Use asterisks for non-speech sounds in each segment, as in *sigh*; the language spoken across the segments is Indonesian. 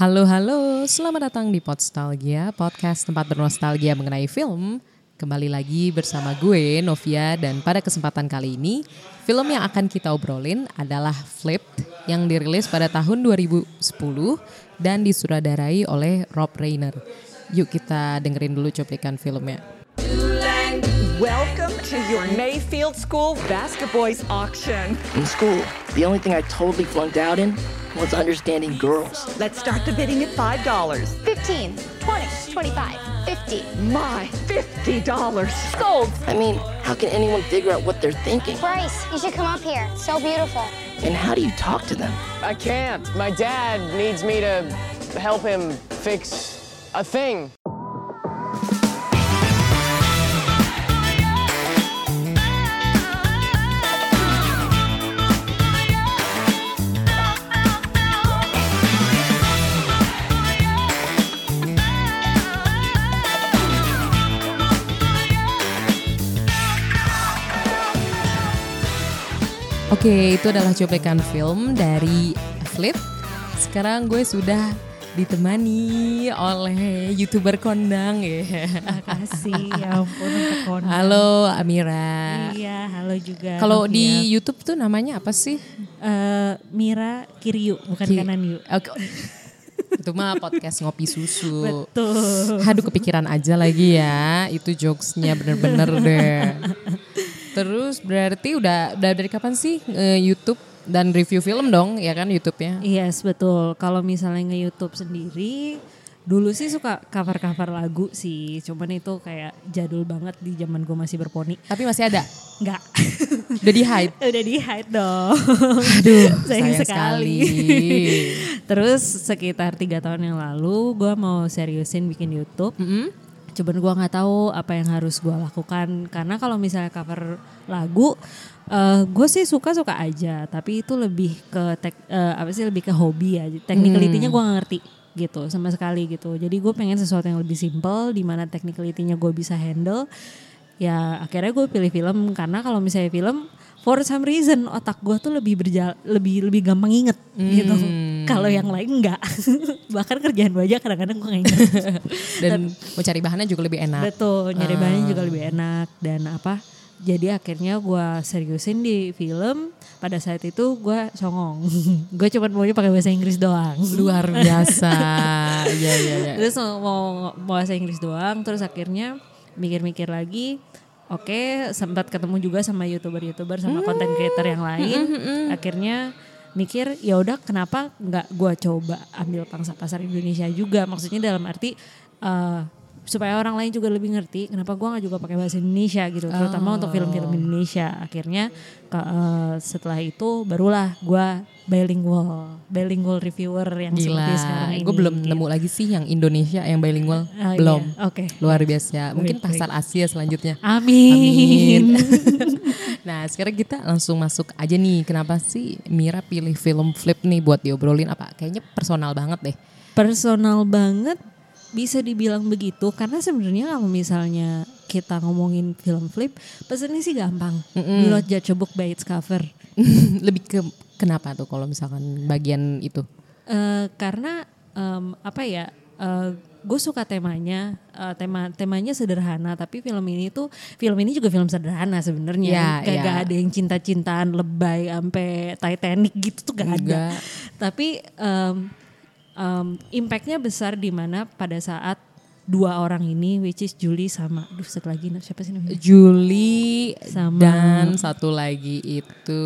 Halo halo, selamat datang di Podstalgia, podcast tempat bernostalgia mengenai film. Kembali lagi bersama gue Novia dan pada kesempatan kali ini film yang akan kita obrolin adalah Flipped yang dirilis pada tahun 2010 dan disutradarai oleh Rob Reiner. Yuk kita dengerin dulu cuplikan filmnya. Welcome to your Mayfield School Basket Boys auction. In school, the only thing I totally flunked out in was understanding girls. Let's start the bidding at $5. 15, 20, 25, 50. My $50. Sold. I mean, how can anyone figure out what they're thinking? Bryce, you should come up here. So beautiful. And how do you talk to them? I can't. My dad needs me to help him fix a thing. Oke, itu adalah cuplikan film dari Flip. Sekarang gue sudah ditemani oleh youtuber kondang ya. Makasih, ya ampun untuk kondang. Halo Amira. Iya, halo juga. Kalau di YouTube tuh namanya apa sih? Eh, Mira Kiryu, bukan Ki- kanan yuk. Oke. *laughs* Itu mah podcast ngopi susu. Betul. Aduh kepikiran aja lagi ya. Itu jokesnya bener-bener deh. *laughs* Terus berarti udah udah dari kapan sih eh, YouTube dan review film dong ya kan YouTube-nya? Yes, betul. Kalau misalnya nge-YouTube sendiri, dulu sih suka cover-cover lagu sih. Cuman itu kayak jadul banget di zaman gue masih berponi. Tapi masih ada. Enggak. *laughs* Udah di hide. *laughs* Udah di hide dong. Aduh, *laughs* sayang, sayang sekali. sekali. Terus sekitar tiga tahun yang lalu gue mau seriusin bikin YouTube. Cuman gue nggak tahu apa yang harus gue lakukan karena kalau misalnya cover lagu, gue sih suka suka aja. Tapi itu lebih ke tek, eh, apa sih lebih ke hobi ya. Technicality-nya gue nggak ngerti gitu sama sekali gitu. Jadi gue pengen sesuatu yang lebih simple, di mana technicality-nya gue bisa handle. Ya akhirnya gue pilih film karena kalau misalnya film for some reason otak gue tuh lebih berjal lebih lebih gampang inget gitu. Kalau yang lain enggak. *laughs* Bahkan kerjaan gue aja kadang-kadang gue nggak inget. *laughs* Dan mau cari bahannya juga lebih enak. Betul, nyari bahannya juga lebih enak dan apa? Jadi akhirnya gue seriusin di film. Pada saat itu gue songong. *laughs* gue cuma maunya pakai bahasa Inggris doang. Luar biasa. Iya iya iya. Terus mau, mau bahasa Inggris doang. Terus akhirnya mikir-mikir lagi. Oke, sempat ketemu juga sama youtuber-youtuber sama content creator yang lain. Akhirnya mikir ya udah kenapa nggak gue coba ambil pangsa pasar Indonesia juga. Maksudnya dalam arti eh, supaya orang lain juga lebih ngerti kenapa gua nggak juga pakai bahasa Indonesia gitu terutama untuk film-film Indonesia akhirnya ke- eh, setelah itu barulah gua bilingual bilingual reviewer yang Gila, seperti sekarang ini gue belum gitu. nemu lagi sih yang Indonesia yang bilingual. Oh, belum. iya. Oke. Luar biasa. Mungkin Baik, baik. pasar Asia selanjutnya. Amin. *laughs* nah sekarang kita langsung masuk aja nih. Kenapa sih Mira pilih film Flip nih buat diobrolin apa? Kayaknya personal banget deh. Personal banget bisa dibilang begitu karena sebenarnya kalau misalnya kita ngomongin film flip pesannya sih gampang. Do not judge a book by its cover. *laughs* Lebih ke kenapa tuh kalau misalkan bagian itu? Eh, karena em, apa ya gue suka temanya eh, tema temanya sederhana tapi film ini tuh film ini juga film sederhana sebenarnya Ya, Kayak ya. gak ada yang cinta-cintaan lebay sampai Titanic gitu tuh gak ada Enggak. tapi em, em, impactnya besar di mana pada saat dua orang ini which is Julie sama aduh satu lagi siapa sih namanya Julie Sama- dan satu lagi itu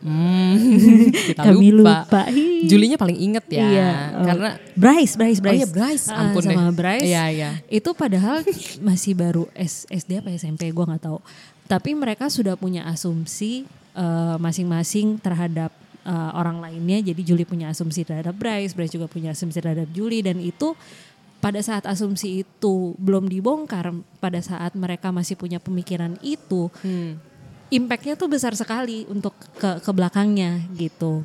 hmm, *laughs* kita Kami lupa. lupa. Julinya paling inget ya Iya, oh. karena Bryce, Bryce, Oh Bryce. iya, Bryce. Ah, Ampun sama deh. Bryce. Iya, iya. Itu padahal masih baru S- SD apa SMP gue nggak tahu. Tapi mereka sudah punya asumsi eh, masing-masing terhadap eh, orang lainnya. Jadi Julie punya asumsi terhadap Bryce, Bryce juga punya asumsi terhadap Julie dan itu pada saat asumsi itu belum dibongkar, pada saat mereka masih punya pemikiran itu, impactnya tuh besar sekali untuk ke ke belakangnya gitu.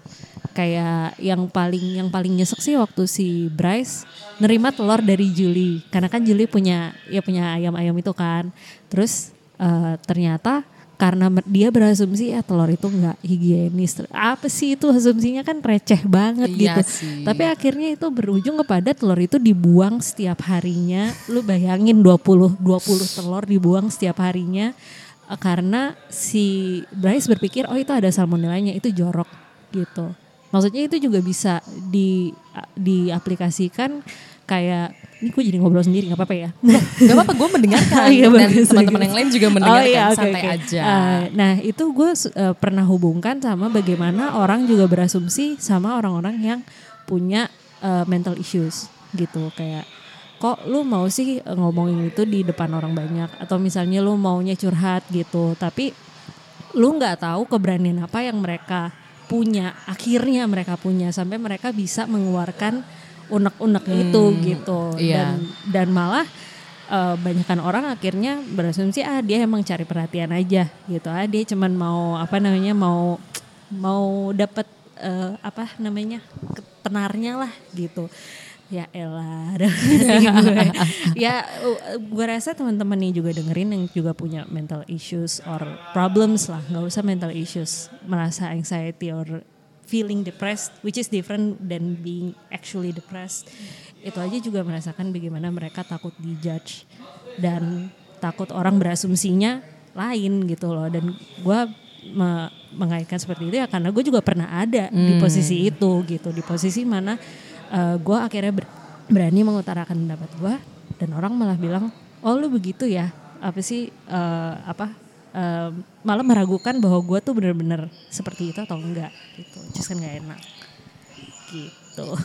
Kayak yang paling yang paling nyesek sih waktu si Bryce nerima telur dari Julie, karena kan Julie punya ya punya ayam-ayam itu kan. Terus eh, ternyata karena dia berasumsi ya telur itu nggak higienis. Apa sih itu asumsinya kan receh banget Iya gitu. sih. Tapi akhirnya itu berujung kepada telur itu dibuang setiap harinya. Lu bayangin 20 20 telur dibuang setiap harinya eh, karena si Bryce berpikir oh itu ada salmonellanya, itu jorok gitu. Maksudnya itu juga bisa di diaplikasikan kayak ini gue jadi ngobrol sendiri nggak apa-apa ya. *laughs* Gak apa-apa gue mendengarkan *laughs* Iya, dan teman-teman yang lain juga mendengarkan Oh, iya, oke, santai oke. aja. Uh, nah itu gue uh, pernah hubungkan sama bagaimana orang juga berasumsi sama orang-orang yang punya uh, mental issues gitu kayak kok lu mau sih uh, ngomongin itu di depan orang banyak atau misalnya lu maunya curhat gitu tapi lu nggak tahu keberanian apa yang mereka punya akhirnya mereka punya sampai mereka bisa mengeluarkan unek-unek itu gitu iya. dan dan malah eh, banyakan orang akhirnya berasumsi ah dia emang cari perhatian aja gitu ah dia cuman mau apa namanya mau mau dapat eh, apa namanya penarnya lah gitu ya elah *laughs* gue. ya gue rasa teman-teman nih juga dengerin yang juga punya mental issues or problems lah nggak usah mental issues merasa anxiety or feeling depressed which is different than being actually depressed. Itu aja juga merasakan bagaimana mereka takut dijudge dan takut orang berasumsinya lain gitu loh. Dan gue me- mengaitkan seperti itu ya karena gue juga pernah ada di posisi itu gitu di posisi mana gue akhirnya ber- berani mengutarakan pendapat gue dan orang malah bilang oh lu begitu ya? Apa sih eh, apa eh, malah meragukan bahwa gue tuh bener-bener seperti itu atau enggak gitu. Just kan gak enak. Gitu. *laughs*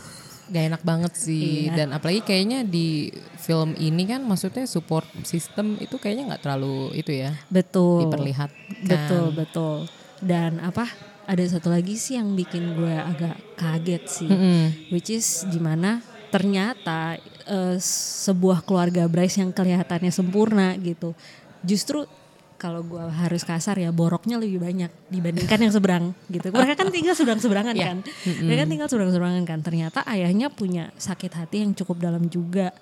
Gak enak banget sih. Iya. dan apalagi kayaknya di film ini kan maksudnya support system itu kayaknya nggak terlalu itu ya betul. diperlihatkan. betul betul. Dan apa ada satu lagi sih yang bikin gue agak kaget sih which is di mana ternyata eh, sebuah keluarga Bryce yang kelihatannya sempurna gitu justru kalau gue harus kasar ya boroknya lebih banyak dibandingkan yang seberang gitu. Mereka kan tinggal seberang seberangan Iya. kan. Mereka kan tinggal seberang seberangan kan. Ternyata ayahnya punya sakit hati yang cukup dalam juga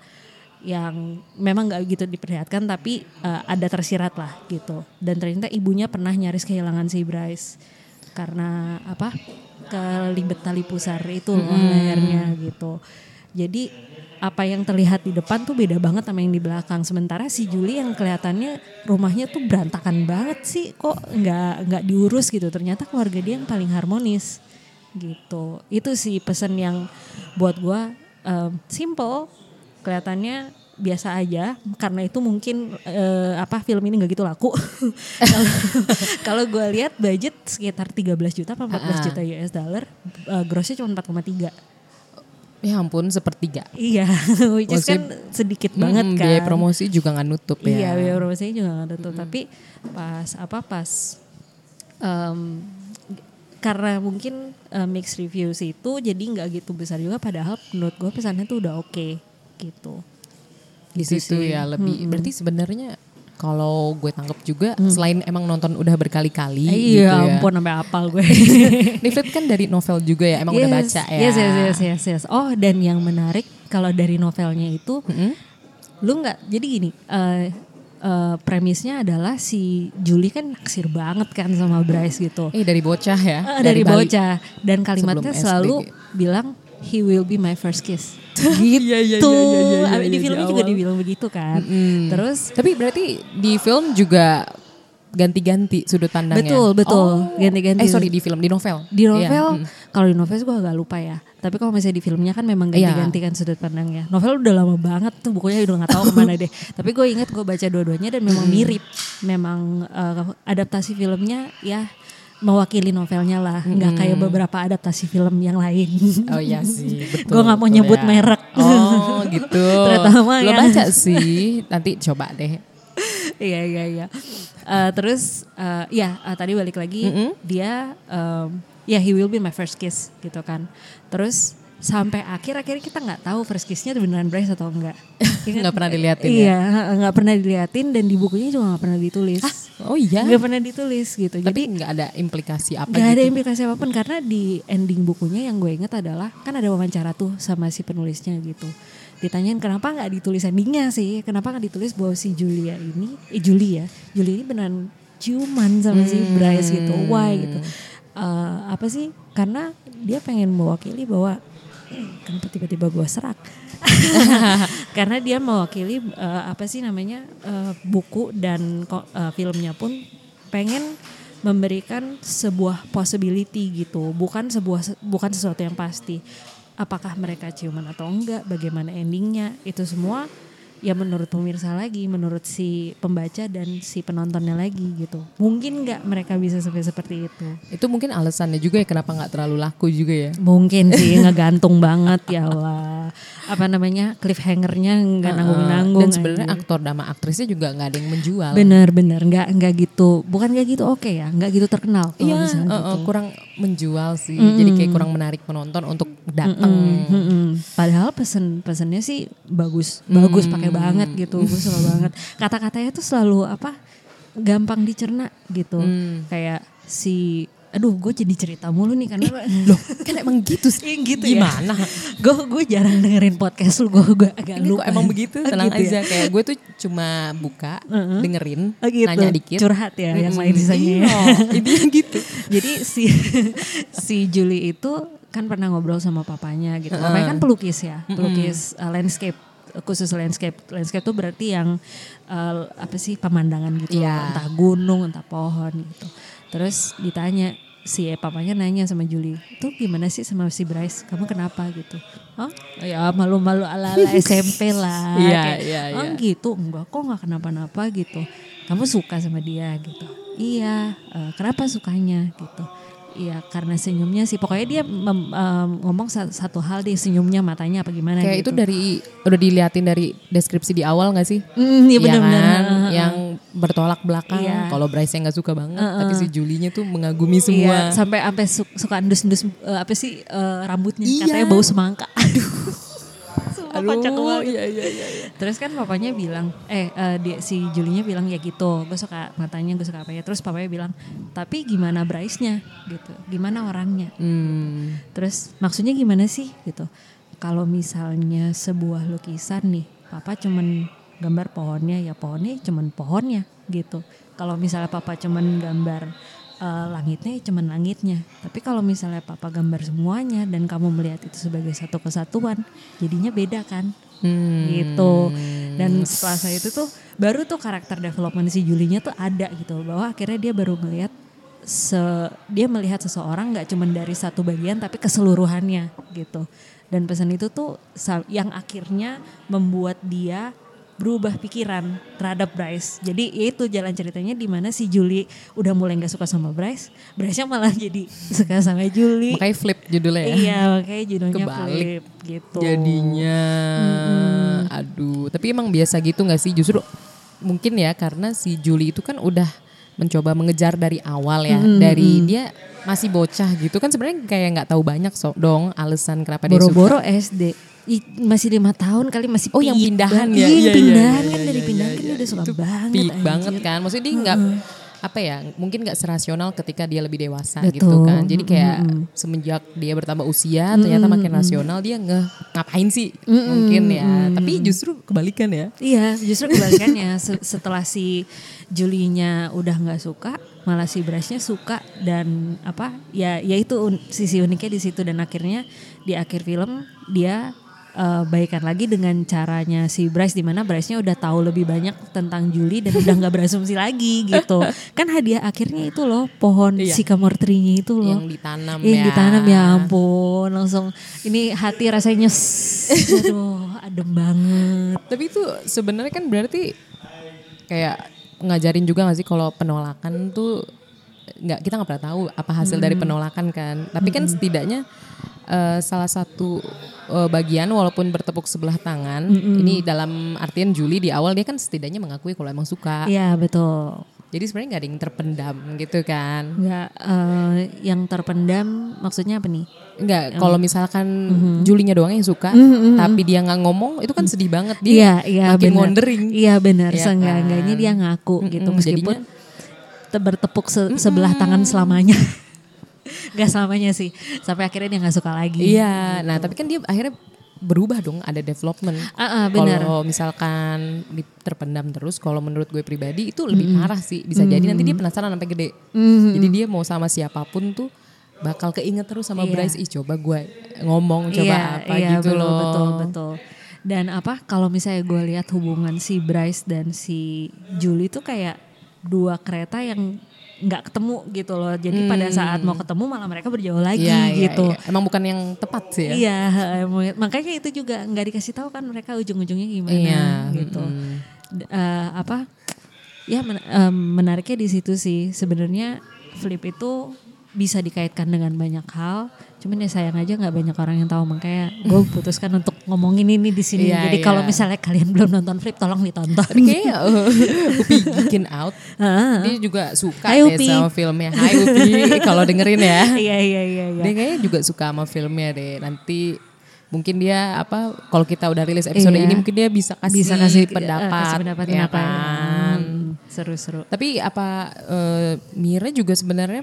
yang memang nggak gitu diperlihatkan tapi eh, ada tersirat lah gitu. Dan ternyata ibunya pernah nyaris kehilangan si Bryce karena apa? Kelibet tali pusar itu lehernya gitu. Jadi apa yang terlihat di depan tuh beda banget sama yang di belakang. Sementara si Julie yang kelihatannya rumahnya tuh berantakan banget sih. Kok nggak nggak diurus gitu. Ternyata keluarga dia yang paling harmonis. Gitu. Itu sih pesan yang buat gua em, simple. Kelihatannya biasa aja. Karena itu mungkin eh, apa film ini nggak gitu laku. *laughs* Kalau- gue lihat budget sekitar 13 juta apa 14 juta US dollar. Eh, grossnya cuma 4,3 Ya ampun sepertiga. iya *laughs* which is kan sedikit banget Mm, kan Biaya promosi juga nggak nutup ya. Iya, biaya promosinya juga nggak ada tuh. Tapi pas apa pas em, karena mungkin eh, mixed reviews itu jadi nggak gitu besar juga. Padahal menurut gue pesannya tuh udah oke gitu. di Gitu situ sih. ya lebih. Berarti sebenarnya kalau gue tangkap juga selain emang nonton udah berkali-kali Eh, gitu iya ya. ampun sampai apal gue. *laughs* Ini Flip kan dari novel juga ya, emang udah baca ya. Yes, yes, yes, yes, yes. Oh, dan yang menarik kalau dari novelnya itu, lu nggak. Jadi gini, eh, eh, premisnya adalah si Julie kan naksir banget kan sama Bryce gitu. Eh dari bocah ya. Eh, dari, Bali. bocah dan kalimatnya Sebelum SD. selalu bilang he will be my first kiss. *laughs* Iya, iya, gitu. iya, iya, iya, di iya, filmnya di juga dibilang begitu kan. Terus Tapi berarti di film juga ganti-ganti sudut pandangnya. Betul, betul. Ganti-ganti. Eh sorry di film, di novel. di Iya, novel mm. kalau di novel gue agak lupa ya. Tapi kalau misalnya di filmnya kan memang Iya. ganti-ganti kan sudut pandangnya. Novel udah lama banget tuh bukunya udah nggak tahu *laughs* ke mana deh. Tapi gue inget gue baca dua-duanya dan memang mirip. Memang eh, adaptasi filmnya ya mewakili novelnya lah. Nggak kayak beberapa adaptasi film yang lain. Oh iya sih, *laughs* betul. Gue nggak mau nyebut ya. merek. Oh *laughs* gitu. Terutama Lo yang- baca sih, nanti coba deh. *laughs* Iya iya iya. Eh, terus eh, ya eh, tadi balik lagi dia em, ya he will be my first kiss gitu kan. Terus sampai akhir akhirnya kita nggak tahu first kissnya beneran Bryce atau enggak. *laughs* Nggak pernah diliatin ya? Iya nggak pernah diliatin dan di bukunya juga nggak pernah ditulis. Oh iya. Nggak pernah ditulis gitu. Tapi Jadi nggak ada implikasi apa nggak ada gitu. implikasi apa pun karena di ending bukunya yang gue inget adalah kan ada wawancara tuh sama si penulisnya gitu. Ditanyain kenapa nggak ditulis endingnya sih? Kenapa nggak ditulis bahwa si Julia ini, eh Julia, Julia ini beneran ciuman sama si Bryce gitu. Why gitu? Eh, apa sih? Karena dia pengen mewakili bahwa kenapa tiba-tiba gue serak? *laughs* Karena dia mewakili eh, apa sih namanya eh, buku dan eh, filmnya pun pengen memberikan sebuah possibility gitu, bukan sebuah bukan sesuatu yang pasti. Apakah mereka ciuman atau enggak, bagaimana endingnya, itu semua ya menurut pemirsa lagi, menurut si pembaca dan si penontonnya lagi gitu. Mungkin nggak mereka bisa sampai seperti itu. Itu mungkin alasannya juga ya kenapa nggak terlalu laku juga ya. Mungkin sih *laughs* ngegantung banget ya Allah. Apa namanya cliffhangernya nggak nanggung-nanggung. Dan sebenarnya aktor sama aktrisnya juga nggak ada yang menjual. bener bener nggak nggak gitu bukan nggak gitu oke ya nggak gitu terkenal Iya, gitu. eh, kurang menjual sih. Jadi kayak kurang menarik penonton untuk datang. Mm-mm. Padahal pesen pesennya sih bagus, bagus pakai banget gitu, gue suka banget. Kata-katanya tuh selalu apa gampang dicerna gitu, kayak si, aduh gue jadi cerita mulu nih karena Loh, kan emang gitu sih. *laughs* gitu Gimana? gue gue jarang dengerin podcast lu, gue gue agak Ini lupa. emang begitu? Oh, *laughs* Tenang gitu ya? aja. Kayak gue tuh cuma buka, dengerin, Oh gitu. nanya dikit. Curhat ya, yang Mm-mm. lain sisanya ya. Iya, *laughs* gitu. Jadi si si Julie itu kan pernah ngobrol sama papanya gitu. Papanya kan pelukis ya, pelukis uh, landscape khusus landscape. Landscape tuh berarti yang uh, apa sih pemandangan gitu, loh. Iya. entah gunung, entah pohon gitu. Terus ditanya si papanya nanya sama Julie, "Itu gimana sih sama si Bryce? Kamu kenapa gitu?" "Oh, ya malu-malu ala-ala *laughs* SMP lah." Iya, Kayak, iya, "Oh, iya. gitu enggak kok nggak kenapa-napa gitu kamu suka sama dia gitu iya eh, kenapa sukanya gitu Iya karena senyumnya sih pokoknya dia mem- em, ngomong sa- satu hal deh senyumnya matanya apa gimana Kayak gitu. itu dari udah diliatin dari deskripsi di awal gak sih? Mm, iya Iya benar-benar. kan? Heeh. Yang bertolak belakang. Iya. Kalau Bryce yang gak suka banget, tapi si Julie-nya tuh mengagumi semua. Iya, sampai sampai su- suka endus-endus eh, apa sih eh, rambutnya Iya. katanya bau semangka. *laughs* Aduh. Sumpah Aduh, kocak banget. iya, iya, iya, iya. Terus kan papanya bilang, eh eh, dia, si Julinya bilang ya gitu, gue suka matanya, gue suka apa ya. Terus papanya bilang, tapi gimana Bryce-nya gitu, gimana orangnya. Hmm. Terus maksudnya gimana sih gitu? Kalau misalnya sebuah lukisan nih, papa cuman gambar pohonnya ya pohonnya cuman pohonnya gitu. Kalau misalnya papa cuman gambar eh, langitnya ya cuman langitnya. Tapi kalau misalnya papa gambar semuanya dan kamu melihat itu sebagai satu kesatuan, jadinya beda kan? Hmm. gitu. Dan setelah saya itu tuh baru tuh karakter development si Julinya tuh ada gitu bahwa akhirnya dia baru melihat se dia melihat seseorang nggak cuma dari satu bagian tapi keseluruhannya gitu. Dan pesan itu tuh yang akhirnya membuat dia berubah pikiran terhadap Bryce. Jadi ya itu jalan ceritanya di mana si Julie udah mulai nggak suka sama Bryce, Bryce-nya malah jadi *laughs* suka sama Julie. Makanya flip judulnya ya. Iya, makanya judulnya Kebalik Flip gitu. Jadinya, aduh. Tapi emang biasa gitu gak sih? Justru mungkin ya karena si Julie itu kan udah mencoba mengejar dari awal ya. Dari dia masih bocah gitu kan sebenarnya kayak nggak tahu banyak so, dong alasan kenapa dia suka. Boro-boro SD. Ih, masih lima tahun kali masih Oh yang pindahan ya? Iya, pindahan iya, kan iya, dari iya, pindahan iya, kan iya. dia udah suka banget. Banget kan. Maksudnya dia nggak apa ya mungkin nggak serasional ketika dia lebih dewasa gitu Betul. kan. Jadi kayak semenjak dia bertambah usia ternyata makin rasional dia nge ngapain sih? Mungkin ya. Tapi justru kebalikan ya. Iya, justru kebalikannya Se- setelah si Julinya udah nggak suka, malah si Bryce-nya suka dan apa? Ya, ya itu un- sisi uniknya di situ. Dan akhirnya di akhir film dia eh, baikan lagi dengan caranya si Bryce di mana Bryce-nya udah tahu lebih banyak tentang Julie dan udah nggak berasumsi lagi gitu. *laughs* Kan hadiah akhirnya itu loh pohon Iya. sycamore tree-nya itu loh. yang ditanam Yang ya ditanam ya ampun langsung ini hati rasanya nyes. Aduh adem banget. tapi itu sebenarnya kan berarti kayak ngajarin juga gak sih kalau penolakan tuh nggak kita nggak pernah tahu apa hasil dari penolakan kan tapi kan setidaknya eh, salah satu eh, bagian walaupun bertepuk sebelah tangan ini dalam artian Juli di awal dia kan setidaknya mengakui kalau emang suka Iya betul. jadi sebenarnya nggak ada yang terpendam gitu kan Nggak eh, yang terpendam maksudnya apa nih? Enggak, kalau misalkan Julinya doang yang suka, tapi dia nggak ngomong, itu kan sedih banget dia. Iya iya makin benar. wondering. Iya benar. Iya Seenggak-enggaknya kan? dia ngaku gitu Mm-mm, meskipun jadinya- te- bertepuk se- sebelah tangan selamanya. *laughs* Gak selamanya sih. Sampai akhirnya dia nggak suka lagi. Iya, nah tapi kan dia akhirnya berubah dong, ada development. Ah, benar. Kalau misalkan terpendam terus, kalau menurut gue pribadi itu lebih parah sih. Bisa jadi nanti dia penasaran sampai gede. Jadi dia mau sama siapa pun tuh bakal keinget terus sama Iya. Bryce. Ih coba gue ngomong, coba apa gitu betul, loh. Betul, betul. Dan apa kalau misalnya gue lihat hubungan si Bryce dan si Julie itu kayak dua kereta yang nggak ketemu gitu loh. Jadi pada saat mau ketemu malah mereka berjauh lagi Hmm. Iya, gitu. iya. Emang bukan yang tepat sih ya. Iya, makanya itu juga nggak dikasih tahu kan mereka ujung-ujungnya gimana Iya, gitu. D- eh, apa? Ya men- em, menariknya di situ sih. Sebenarnya flip itu bisa dikaitkan dengan banyak hal. Cuman ya sayang aja nggak banyak orang yang tahu makanya gue *laughs* putuskan untuk ngomongin ini di sini. Iya, Jadi kalau iya. misalnya kalian belum nonton flip, tolong ditonton. Kayaknya *laughs* uh, Upi Geekin Out, Ah. dia juga suka Hai, deh Upi. sama filmnya. Hai Upi, *laughs* kalau dengerin ya. Iya iya iya. iya. Dia kayaknya juga suka sama filmnya deh. Nanti mungkin dia apa kalau kita udah rilis episode Iya. ini mungkin dia bisa kasih, bisa kasih pendapat, eh, kasih pendapat ya kan? Hmm, Seru-seru. Tapi apa eh, Mira juga sebenarnya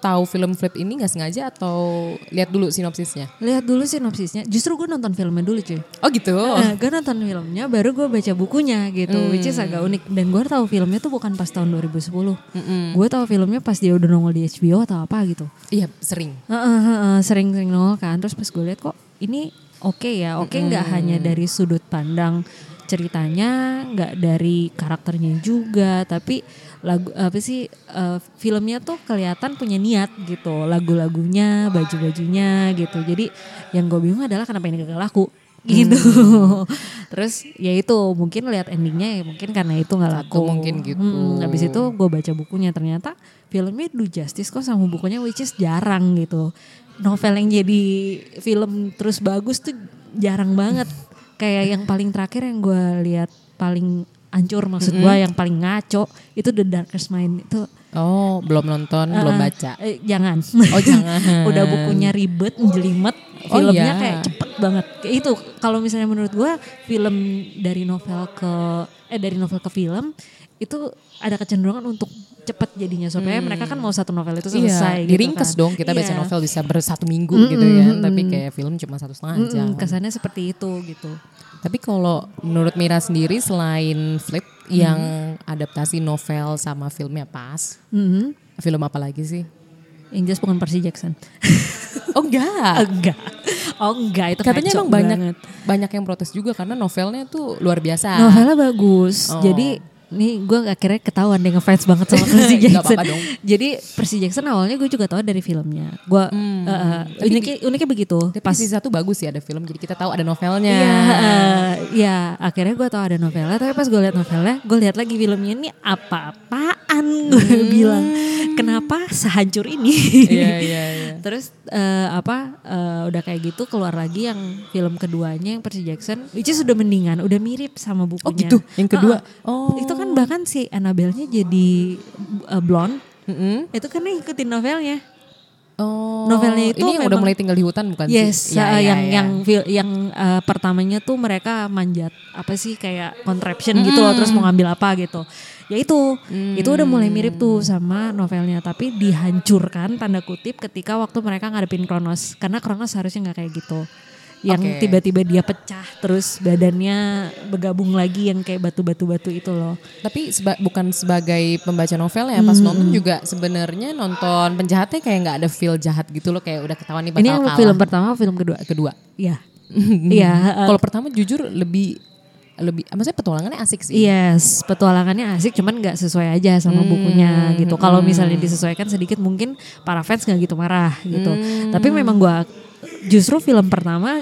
tahu film Flip ini nggak sengaja atau lihat dulu sinopsisnya? Lihat dulu sinopsisnya. Justru gue nonton filmnya dulu cuy. Oh gitu. Nah, gue nonton filmnya baru gue baca bukunya gitu, which is agak unik. Dan gue tahu filmnya tuh bukan pas tahun 2010. Gue tahu filmnya pas dia udah nongol di HBO atau apa gitu. Iya sering. Heeh, heeh, Sering-sering nongol kan. Terus pas gue lihat kok ini oke ya. Oke nggak hanya dari sudut pandang ceritanya, nggak dari karakternya juga, tapi lagu apa sih eh, filmnya tuh kelihatan punya niat gitu, lagu-lagunya, baju-bajunya gitu. Jadi yang gue bingung adalah kenapa ini gak laku gitu. *laughs* Terus ya itu mungkin lihat endingnya ya mungkin karena itu nggak laku. Satu mungkin gitu. Hmm, habis itu gue baca bukunya ternyata filmnya do justice kok sama bukunya which is jarang gitu. Novel yang jadi film terus bagus tuh jarang banget. Kayak yang paling terakhir yang gue lihat paling hancur maksud gue yang paling ngaco itu The Darkest Mind itu Oh belum nonton, belum eh, baca. eh, jangan. Oh jangan. *laughs* Udah bukunya ribet, jelimet, Oh, filmnya iya. kayak cepet banget. Kayak itu kalau misalnya menurut gue film dari novel ke eh dari novel ke film itu ada kecenderungan untuk cepet jadinya supaya mereka kan mau satu novel itu selesai. Iya, gitu diringkes kan. dong kita baca Iya. novel bisa bersatu minggu gitu kan, tapi kayak film cuma satu setengah jam. Mm-mm, kesannya seperti itu gitu. Tapi kalau menurut Mira sendiri selain Flip yang adaptasi novel sama filmnya pas, Mhm. film apa lagi sih? Jelas bukan Percy Jackson. *laughs* Oh enggak. enggak. Oh enggak itu Katanya emang banyak banget. banyak yang protes juga karena novelnya tuh luar biasa. Novelnya bagus. Oh. Jadi nih gue akhirnya ketahuan deh ngefans banget sama *laughs* Percy Jackson. apa-apa dong. Jadi Percy Jackson awalnya gue juga tahu dari filmnya. Gue eh, uniknya, uniknya begitu. Tapi Pas sisa tuh bagus ya ada film jadi kita tahu ada novelnya. Iya, eh, iya. Akhirnya gue tahu ada novelnya. Tapi pas gue lihat novelnya, gue lihat lagi filmnya ini apa-apaan. Gue bilang, kenapa sehancur ini? Iya iya iya. *laughs* Terus eh, apa eh, udah kayak gitu keluar lagi yang film keduanya yang Percy Jackson, which is sudah mendingan, udah mirip sama bukunya. Oh gitu, yang kedua. Heeh. Oh. Itu kan bahkan si Annabelle-nya jadi eh, blonde. Mm-mm. Itu kan ngikutin novelnya. Oh. Novelnya itu ini yang udah mulai tinggal di hutan bukan Yes, sih? Iya, uh, iya, yang iya. yang fil- yang uh, pertamanya tuh mereka manjat apa sih kayak contraption gitu loh terus mau ngambil apa gitu. Ya itu, itu udah mulai mirip tuh sama novelnya tapi dihancurkan tanda kutip ketika waktu mereka ngadepin Kronos karena Kronos harusnya nggak kayak gitu. Yang Oke. tiba-tiba dia pecah terus badannya bergabung lagi yang kayak batu-batu-batu itu loh. Tapi seba- bukan sebagai pembaca novel ya pas Hmm. nonton juga sebenarnya nonton penjahatnya kayak nggak ada feel jahat gitu loh kayak udah ketahuan nih bakal Ini yang kalah. film pertama, film kedua. kedua. Iya. Iya, uh, *laughs* Kalau pertama jujur lebih lebih maksudnya petualangannya asik sih. Yes, petualangannya asik, cuman nggak sesuai aja sama bukunya gitu. Kalau misalnya disesuaikan sedikit, mungkin para fans nggak gitu marah gitu. Tapi memang gua justru film pertama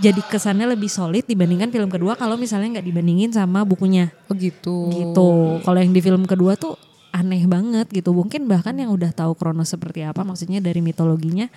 jadi kesannya lebih solid dibandingkan film kedua kalau misalnya nggak dibandingin sama bukunya Oh gitu. gitu. Kalau yang di film kedua tuh aneh banget gitu. Mungkin bahkan yang udah tahu Kronos seperti apa, maksudnya dari mitologinya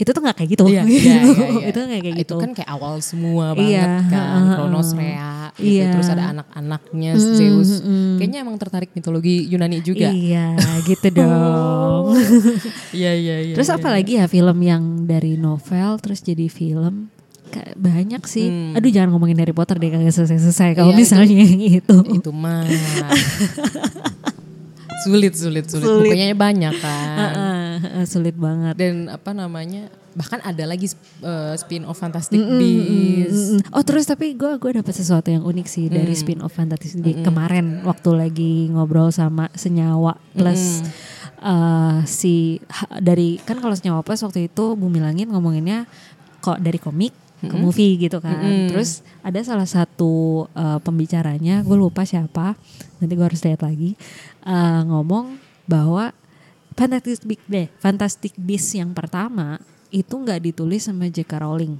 itu tuh nggak kayak gitu. Iya, iya, iya, *laughs* iya. itu nggak kayak gitu. Itu kan kayak awal semua Iya, banget kan. heeh, Kronos. Rea, gitu. Iya. terus ada anak-anaknya Zeus. Kayaknya emang tertarik mitologi Yunani juga. Iya, *laughs* gitu dong. *laughs* Iya iya iya. Terus apa lagi ya film yang dari novel terus jadi film? Kayak banyak sih. Aduh jangan ngomongin Harry Potter deh kagak selesai-selesai. Kalau Hmm. Iya, misalnya yang itu. itu mah sulit sulit sulit, Sulit. bukunya banyak kan sulit banget. Dan apa namanya? Bahkan ada lagi uh, spin off Fantastic Beasts. Mm, Oh terus tapi gue gue dapat sesuatu yang unik sih dari spin off Fantastic Beasts kemarin waktu lagi ngobrol sama Senyawa plus eh, si ha- dari kan kalau Senyawa plus waktu itu Bumi Langit ngomonginnya kok dari komik ke movie gitu kan. Terus ada salah satu eh, pembicaranya gue lupa siapa nanti gue harus lihat lagi eh, ngomong bahwa Fantastic Beasts deh, Fantastic Beasts yang pertama itu nggak ditulis sama J.K. Rowling.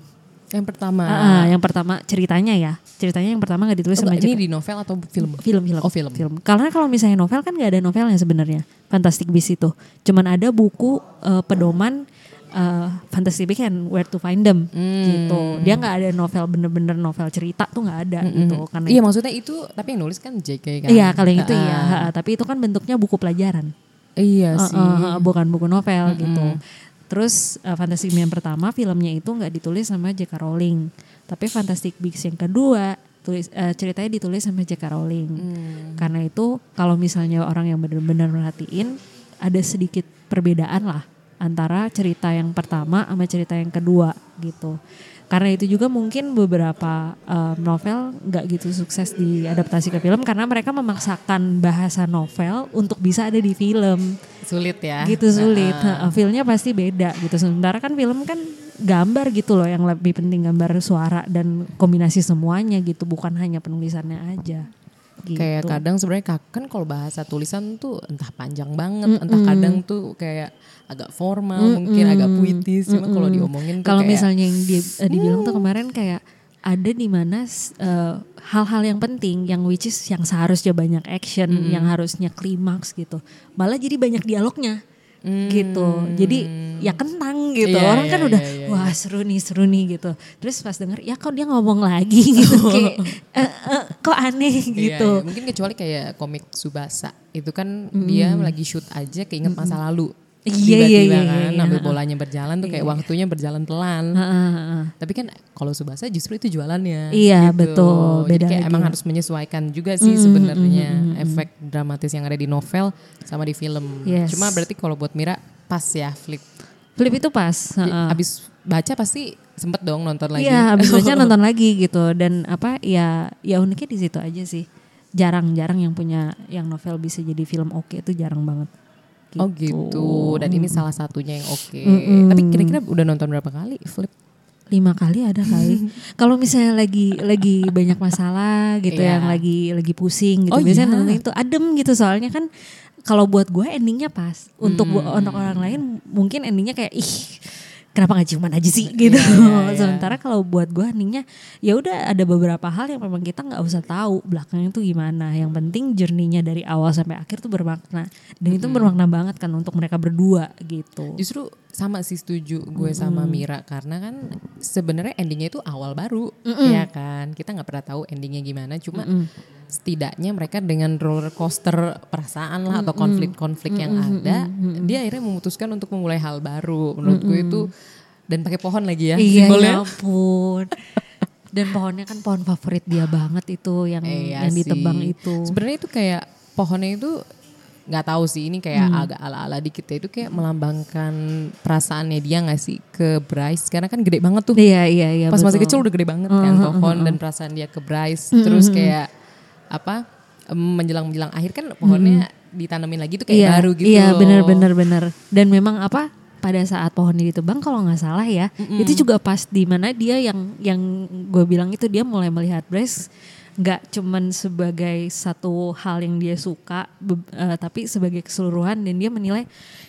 Yang pertama. Ah, yang pertama ceritanya ya, ceritanya yang pertama nggak Oh, ditulis sama ini J.K. di novel atau film? film film Oh, film. Karena kalau misalnya novel kan nggak ada novelnya sebenarnya. Fantastic Beasts itu, cuman ada buku eh, pedoman eh, Fantastic Beasts and Where to Find Them Hmm. gitu. Dia nggak ada novel bener-bener novel cerita tuh nggak ada gitu. Karena Iya itu- maksudnya itu tapi yang nulis kan JK kan. Iya kalau yang itu iya, Ah, Ha, tapi itu kan bentuknya buku pelajaran. Iya Uh, sih. uh, uh, bukan buku novel gitu. Terus uh, Fantastic Beasts yang pertama filmnya itu nggak ditulis sama J.K. Rowling, tapi Fantastic Beasts yang kedua tulis uh, ceritanya ditulis sama J.K. Rowling. Karena itu kalau misalnya orang yang benar-benar merhatiin ada sedikit perbedaan lah antara cerita yang pertama sama cerita yang kedua gitu. Karena itu juga mungkin beberapa uh, novel nggak gitu sukses diadaptasi ke film karena mereka memaksakan bahasa novel untuk bisa ada di film Sulit ya. gitu sulit. Heeh, Feelnya pasti beda gitu. Sementara kan film kan gambar gitu loh yang lebih penting gambar suara dan kombinasi semuanya gitu, bukan hanya penulisannya aja. Gitu. Kayak kadang sebenarnya kan kalau bahasa tulisan tuh entah panjang banget, entah kadang tuh kayak agak formal, mungkin agak puitis. Cuma kalau diomongin kalau misalnya yang di, eh, dibilang tuh kemarin kayak ada di mana eh, hal-hal yang penting yang which is yang seharusnya banyak action, yang harusnya klimaks gitu. Malah jadi banyak dialognya. gitu. Jadi ya kentang gitu. Iya, Orang kan iya, udah iya, iya, wah seru nih, seru nih gitu. Terus pas denger ya kok dia ngomong lagi *laughs* gitu kayak "Eh, eh, kok aneh Iya, gitu. iya. Mungkin kecuali kayak komik Subasa itu kan dia lagi shoot aja keinget masa lalu. Iya, Tiba-tiba iya, iya, kan iya, ambil iya. bolanya berjalan tuh kayak waktunya berjalan pelan. Heeh, heeh. Tapi kan kalau Subasa justru itu jualannya. Iya, gitu. betul. Jadi Beda kayak lagi emang harus menyesuaikan juga sih sebenarnya efek dramatis yang ada di novel sama di film. Yes. Cuma berarti kalau buat Mira pas ya flip. Flip itu pas. Jadi heeh. Abis baca pasti sempet dong nonton lagi. Iya, habis *laughs* baca nonton lagi gitu dan apa ya ya uniknya di situ aja sih. Jarang-jarang yang punya yang novel bisa jadi film oke itu jarang banget. Oh gitu. Dan ini salah satunya yang oke. Mm-mm. Tapi kira-kira udah nonton berapa kali flip? lima kali ada kali. *laughs* Kalau misalnya lagi lagi banyak masalah gitu Iya. yang lagi lagi pusing gitu, Oh, biasanya iya. nonton itu adem gitu soalnya kan kalau buat gue endingnya pas. Untuk Hmm. untuk orang lain mungkin endingnya kayak ih kenapa nggak ciuman aja sih gitu. iya, iya. *laughs* Sementara kalau buat gue endingnya ya udah ada beberapa hal yang memang kita nggak usah tahu belakangnya tuh gimana. Yang penting journey-nya dari awal sampai akhir tuh bermakna dan itu bermakna banget kan untuk mereka berdua gitu. Justru sama sih setuju gue sama Mira karena kan sebenarnya endingnya itu awal baru ya kan kita nggak pernah tahu endingnya gimana cuma setidaknya mereka dengan roller coaster perasaan lah atau konflik-konflik yang ada dia akhirnya memutuskan untuk memulai hal baru menurut gue itu dan pakai pohon lagi ya Iya simbolnya ya ampun. *laughs* Dan pohonnya kan pohon favorit dia banget itu yang Iya yang sih. ditebang itu. Sebenarnya itu kayak pohonnya itu nggak tahu sih ini kayak Hmm. agak ala-ala dikit ya itu kayak melambangkan perasaannya dia nggak sih ke Bryce karena kan gede banget tuh. Iya iya iya. Pas masih betul. kecil udah gede banget kan pohon dan perasaan dia ke Bryce. Terus kayak apa em, menjelang-menjelang akhir kan pohonnya ditanemin lagi tuh kayak iya, baru gitu. Iya benar benar benar. Dan memang apa pada saat pohonnya ditebang kalau nggak salah ya itu juga pas di mana dia yang yang gue bilang itu dia mulai melihat Bryce nggak cuman sebagai satu hal yang dia suka be- eh, tapi sebagai keseluruhan dan dia menilai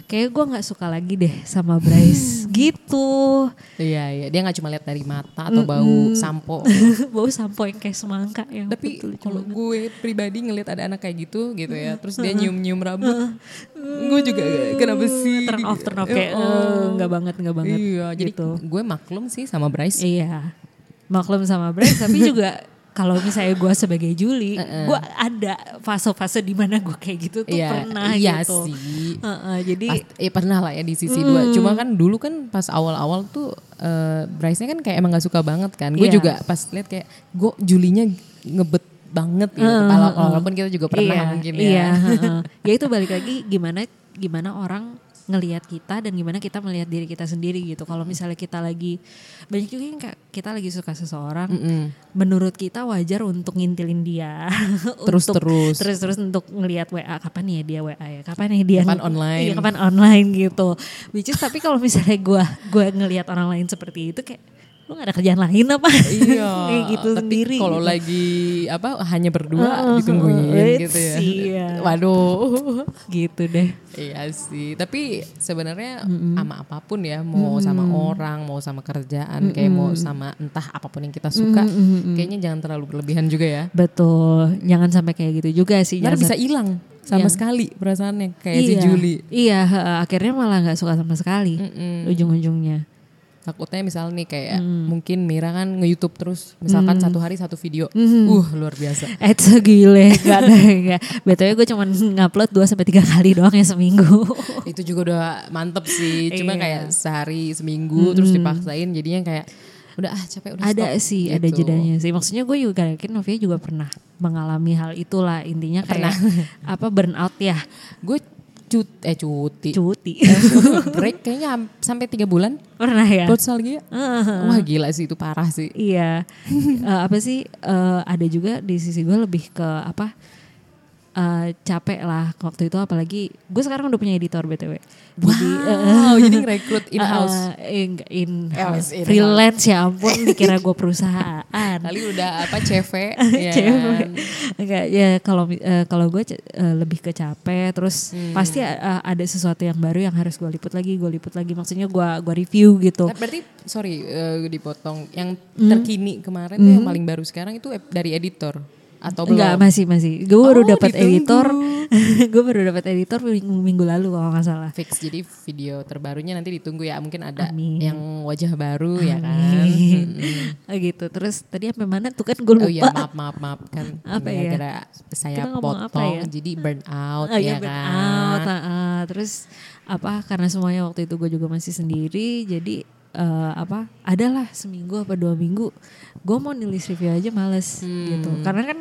kayak gue nggak suka lagi deh sama Bryce *laughs* gitu Iya iya dia nggak cuma lihat dari mata atau bau sampo. *laughs* bau sampo yang kayak semangka yang Tapi kalau gue pribadi ngelihat ada anak kayak gitu gitu ya, terus dia nyium-nyium rambut, gue juga kenapa sih? turn off turn off kayak Oh. eh, nggak banget nggak banget Iya, jadi gitu. gue maklum sih sama Bryce. Iya, maklum sama Bryce, tapi juga *laughs* kalau misalnya gue sebagai Juli, gue ada fase-fase di mana gue kayak gitu tuh Iya, pernah iya gitu. sih. Heeh, jadi Pas, eh pernah lah ya di sisi dua. Cuma kan dulu kan pas awal-awal tuh eh Bryce-nya kan kayak emang gak suka banget kan. Gue Iya. juga pas lihat kayak gue Julinya ngebet banget gitu. Wala- Walaupun kita juga pernah iya, mungkin ya. Iya, heeh. *laughs* ya itu balik lagi gimana gimana orang ngelihat kita dan gimana kita melihat diri kita sendiri gitu. Kalau misalnya kita lagi banyak juga yang kayak kita lagi suka seseorang, menurut kita wajar untuk ngintilin dia, *laughs* Terus-terus. terus terus untuk ngelihat WA kapan ya dia WA ya, kapan nih dia Kapan online. iya, kapan online gitu. Which is tapi kalau misalnya gua gua ngelihat orang lain seperti itu kayak lu gak ada kerjaan lain apa? Iya. *laughs* kayak gitu Tapi sendiri. Kalau gitu. lagi apa hanya berdua Heeh, ditungguin gitu ya. iya. Waduh. gitu deh. Iya sih, tapi sebenarnya sama apa pun ya, mau sama orang, mau sama kerjaan, kayak mau sama entah apa pun yang kita suka, kayaknya jangan terlalu berlebihan juga ya. Betul, jangan sampai kayak gitu juga sih. Karena bisa hilang sama Iya. sekali perasaannya kayak si Iya, Juli. Iya, akhirnya malah nggak suka sama sekali ujung-ujungnya. Takutnya misal nih kayak mungkin Mira kan nge-youtube terus, misalkan satu hari satu video, uh luar biasa. *laughs* Eh segile, gak ada. Betulnya gue cuma ngupload 2 sampai tiga kali doang ya seminggu. *laughs* Itu juga udah mantep sih, cuma Iya. kayak sehari seminggu terus dipaksain jadinya kayak udah ah capek udah ada stop, sih, ada gitu. jedanya sih. Maksudnya gue juga yakin Novia juga pernah mengalami hal itulah. Intinya kayak *laughs* apa burnout ya, Gue cut eh cuti. cuti. break kayaknya am- sampai tiga bulan pernah ya? nostalgia wah gila sih itu parah sih Iya, Eh, apa sih? eh, ada juga di sisi gue lebih ke apa? Eh, capek lah waktu itu apalagi gue sekarang udah punya editor btw. Jadi wow *laughs* jadi *laughs* ngerekrut in house eh, in, in house in freelance ya ampun *laughs* dikira gue perusahaan. kali udah apa CV ya Cewek. kan? Enggak ya kalau eh, kalau gue eh, lebih ke capek terus Hmm. pasti eh, ada sesuatu yang baru yang harus gue liput lagi gue liput lagi maksudnya gue gua review gitu Nah, berarti sorry eh, dipotong yang Hmm. terkini kemarin tuh yang paling baru sekarang itu dari editor atau belum Enggak masih masih gue baru Oh, dapat ditunggu. editor *laughs* gue baru dapat editor minggu, minggu lalu kalau nggak salah fix jadi video terbarunya nanti ditunggu ya mungkin ada Amin. yang wajah baru ya kan Amin. *laughs* Ah, gitu terus tadi sampai mana tuh kan gue lupa Oh iya maaf maaf maaf kan Apa ya? gara-gara saya Kita apa potong ya? jadi burn out Oh ya iya kan burnout, ah, ah. terus apa karena semuanya waktu itu gue juga masih sendiri jadi eh, apa adalah seminggu apa dua minggu gue mau nulis review aja males gitu. Karena kan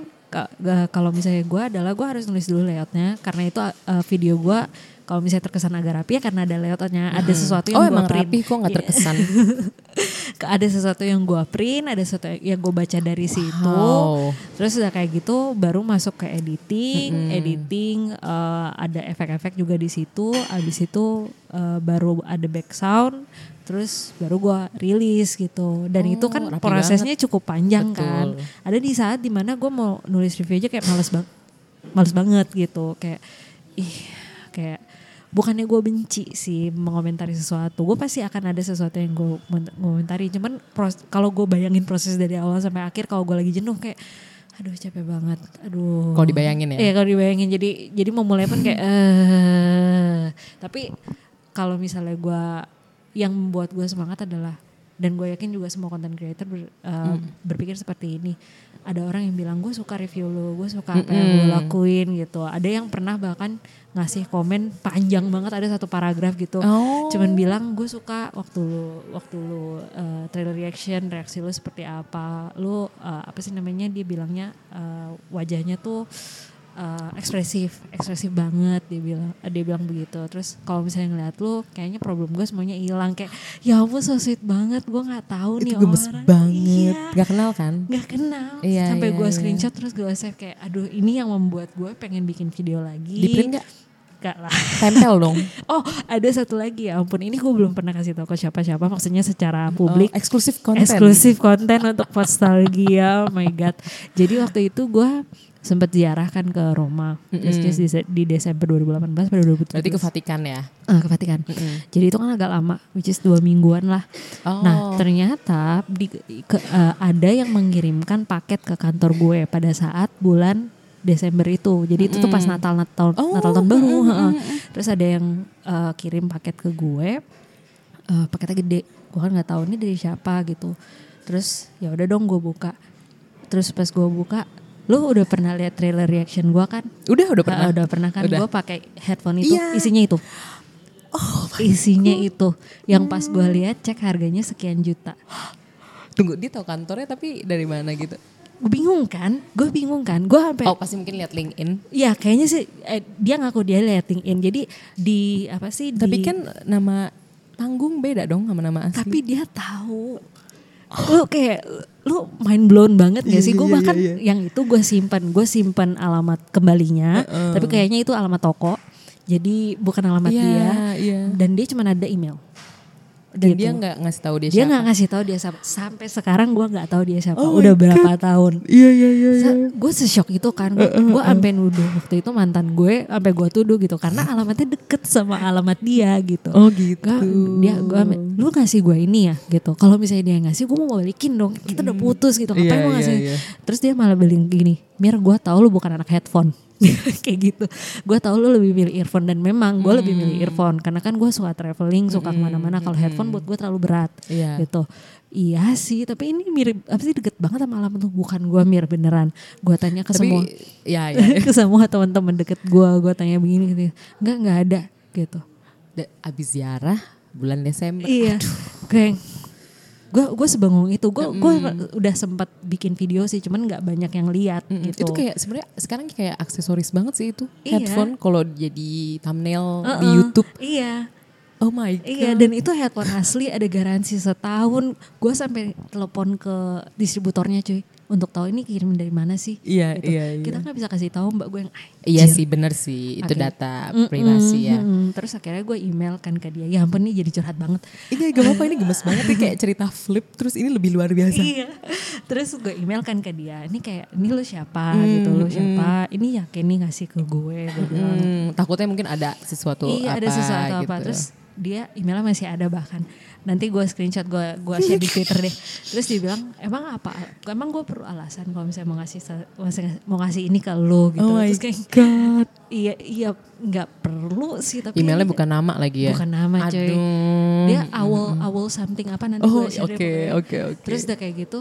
kalau misalnya gue adalah gue harus nulis dulu layoutnya. Karena itu eh, video gue kalau misalnya terkesan agak rapi ya karena ada layoutnya. Ada sesuatu oh yang gue emang print. rapi? Kok nggak Iya. terkesan? Ke- *laughs* ada sesuatu yang gue print, ada sesuatu yang gue baca dari situ. Wow. Terus udah kayak gitu, baru masuk ke editing, editing eh, ada efek-efek juga di situ. Abis itu eh, baru ada back sound, terus baru gue rilis gitu. Dan itu kan rapi prosesnya cukup panjang Betul. kan. Ada di saat di mana gue mau nulis review aja kayak males banget, males banget gitu. Kayak ih, kayak bukannya gue benci sih mengomentari sesuatu gue pasti akan ada sesuatu yang gue komentari cuman kalau gue bayangin proses dari awal sampai akhir kalau gue lagi jenuh kayak aduh capek banget aduh Kalau dibayangin ya? iya kalau dibayangin jadi jadi mau mulai pun kayak eh tapi kalau misalnya gue yang membuat gue semangat adalah dan gue yakin juga semua content creator ber- uh, berpikir seperti ini. Ada orang yang bilang gue suka review lo gue suka apa yang lo lakuin gitu. Ada yang pernah bahkan ngasih komen panjang banget ada satu paragraf gitu. Oh. cuman bilang gue suka waktu lu waktu lu uh, trailer reaction reaksi lu seperti apa. Lu uh, apa sih namanya? Dia bilangnya uh, wajahnya tuh uh, ekspresif ekspresif banget dia bilang dia bilang begitu. Terus kalau misalnya ngeliat lu kayaknya problem gue semuanya hilang. Kayak ya ampun so sweet banget gue nggak tahu nih itu gemes orang. banget. Iya. Nggak kenal kan? Nggak kenal. Iya, sampai iya, gue iya. screenshot terus gue save kayak aduh ini yang membuat gue pengen bikin video lagi. Di print nggak Nggak lah. Tempel dong. *laughs* Oh ada satu lagi ya ampun. Ini gue belum pernah kasih tau ke siapa-siapa maksudnya secara publik. Oh, eksklusif konten. Eksklusif konten untuk nostalgia oh my god. Jadi waktu itu gue sempat ziarahkan ke Roma just- just di, di Desember 2018 pada 2017 berarti ke Vatikan ya? Eh, ke Vatikan. Jadi itu kan agak lama, which is dua mingguan lah. Oh. Nah ternyata di, ke- eh, ada yang mengirimkan paket ke kantor gue pada saat bulan Desember itu. Jadi itu tuh pas Natal Natal Oh, Natal tahun baru. Terus ada yang eh, kirim paket ke gue, eh, paketnya gede. Gue kan nggak tahu ini dari siapa gitu. Terus ya udah dong gue buka. Terus pas gue buka, lu udah pernah lihat trailer reaction gue kan? udah udah pernah Ah, udah pernah kan gue pakai headphone itu Iya. isinya itu isinya itu yang pas gue lihat cek harganya sekian juta tunggu dia tahu kantornya tapi dari mana gitu bingung kan, gue bingung kan, gue sampai Oh pasti mungkin lihat LinkedIn. Ya kayaknya sih eh, dia ngaku dia liat LinkedIn. Jadi di apa sih? Tapi di- kan nama panggung beda dong sama nama asli. tapi dia tahu. Lu kayak lu mind blown banget gak sih? Gue bahkan yang itu gue simpan, gue simpan alamat kembalinya. Tapi kayaknya itu alamat toko. Jadi bukan alamat Iya, dia. iya. Dan dia cuma ada email. Dan Gitu. dia nggak ngasih tahu dia, Dia siapa. nggak ngasih tahu dia siapa. Sampai sekarang gue nggak tahu dia siapa. Oh Udah berapa tahun? Iya iya iya. iya. gue sesok itu kan gue gue sampai nuduh waktu itu mantan gue sampai gue tuduh gitu karena alamatnya deket sama alamat dia gitu Oh gitu. Gua- dia gue lu ngasih gue ini ya gitu kalau misalnya dia ngasih gue mau balikin dong kita udah putus gitu ngapain Iya, mau iya, ngasih iya. terus dia malah bilang gini Mir gue tahu lu bukan anak headphone *laughs* kayak gitu. Gue tahu lu lebih milih earphone dan memang gue lebih milih earphone karena kan gue suka traveling suka ke mana-mana. Kalau headphone buat gue terlalu berat Iya. gitu. Iya sih tapi ini mirip apa sih deket banget sama alamat lu bukan gue mir beneran. Gue tanya ke Tapi semua ya *laughs* ya. ke semua teman-teman deket gue gue tanya begini gitu. Nggak nggak ada gitu. Abis ziarah bulan Desember. iya. Kayak gue gue sebengong itu gue gue udah sempat bikin video sih cuman nggak banyak yang lihat Mm, gitu Itu kayak sebenarnya sekarang kayak aksesoris banget sih itu. Iya. Headphone kalau jadi thumbnail di Heeh, YouTube. iya Oh my god. Iya dan itu headphone asli ada garansi setahun. Gue sampai telepon ke distributornya cuy untuk tahu ini kirim dari mana sih. Iya, Gitu. iya, iya. Kita nggak bisa kasih tahu mbak gue yang "Ah, Iya anjir." sih bener sih itu Oke. data privasi ya. mm-mm. Terus akhirnya gue email kan ke dia. Ya ampun nih jadi curhat banget. Ini gak apa-apa ini gemes banget nih kayak cerita flip terus ini lebih luar biasa. iya. Terus gue email kan ke dia. Ini kayak ini lo siapa Hmm, gitu lo siapa. Ini yakin nih ngasih ke gue. Gue. Hmm, takutnya mungkin ada sesuatu iya apa ada sesuatu apa. gitu. Terus dia emailnya masih ada bahkan. Nanti gue screenshot gue gue share di Twitter deh. Terus dia bilang emang apa? Emang gue perlu alasan kalau misalnya mau ngasih mau ngasih- ini ke lo gitu. Oh Terus kayak god. *laughs* iya iya nggak perlu sih tapi Emailnya bukan nama lagi ya? bukan nama coy. Aduh. Dia awal awal something apa nanti Oh, gue share deh oke, pokoknya. oke, oke. Terus udah kayak gitu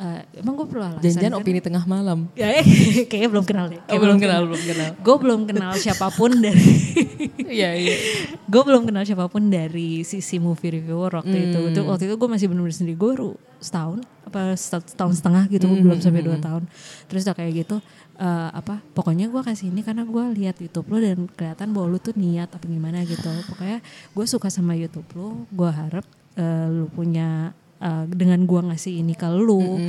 eh, emang gue perlu alasan Janjian kan? opini tengah malam. Ya, eh, *laughs* kayaknya belum kenal deh. Kayak Oh, belum kenal, belum kenal. Gue belum kenal siapa pun dari *laughs* Iya, iya. gue belum kenal siapa pun dari sisi movie reviewer waktu itu. Hmm. Itu waktu itu gue masih bener-bener sendiri. Gue baru setahun apa set- setahun setengah gitu, Hmm, belum sampai dua tahun. Terus udah kayak gitu eh, apa? Pokoknya gue kasih ini karena gue lihat YouTube lo dan kelihatan bahwa lu tuh niat apa gimana gitu. Pokoknya gue suka sama YouTube lo. Gue harap eh, lu punya eh, dengan gue ngasih ini ke lu,